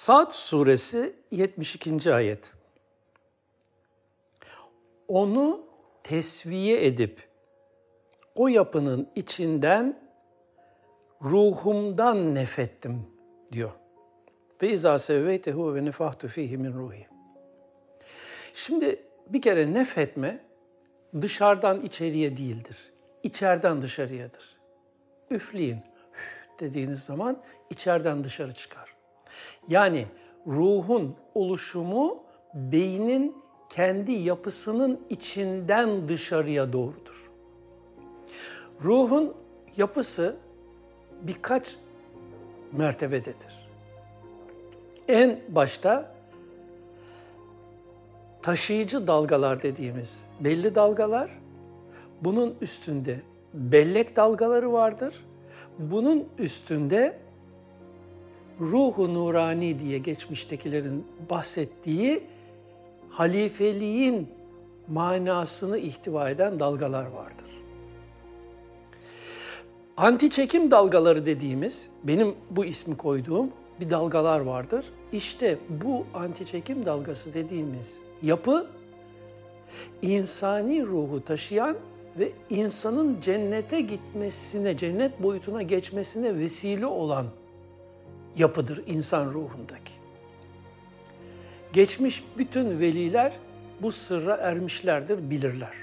Sad suresi 72. ayet. Onu tesviye edip o yapının içinden ruhumdan nefettim diyor. Ve izâ sevveytehu ve nefahtu fihi min ruhi. Şimdi bir kere nefetme dışarıdan içeriye değildir. İçeriden dışarıyadır. Üfleyin dediğiniz zaman içeriden dışarı çıkar. Yani ruhun oluşumu beynin kendi yapısının içinden dışarıya doğrudur. Ruhun yapısı birkaç mertebededir. En başta taşıyıcı dalgalar dediğimiz belli dalgalar, bunun üstünde bellek dalgaları vardır. Bunun üstünde ruhu nurani diye geçmiştekilerin bahsettiği halifeliğin manasını ihtiva eden dalgalar vardır. Anti çekim dalgaları dediğimiz, benim bu ismi koyduğum bir dalgalar vardır. İşte bu anti çekim dalgası dediğimiz yapı insani ruhu taşıyan ve insanın cennete gitmesine, cennet boyutuna geçmesine vesile olan yapıdır insan ruhundaki. Geçmiş bütün veliler bu sırra ermişlerdir, bilirler.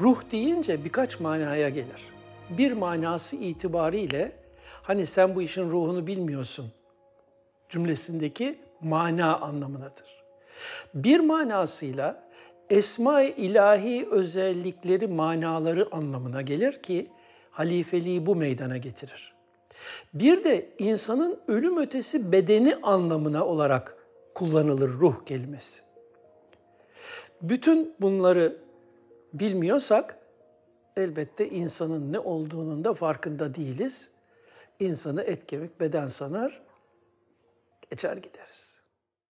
Ruh deyince birkaç manaya gelir. Bir manası itibariyle hani sen bu işin ruhunu bilmiyorsun cümlesindeki mana anlamındadır. Bir manasıyla esma-i ilahi özellikleri, manaları anlamına gelir ki halifeliği bu meydana getirir. Bir de insanın ölüm ötesi bedeni anlamına olarak kullanılır ruh kelimesi. Bütün bunları bilmiyorsak elbette insanın ne olduğunun da farkında değiliz. İnsanı et kemik beden sanar, geçer gideriz.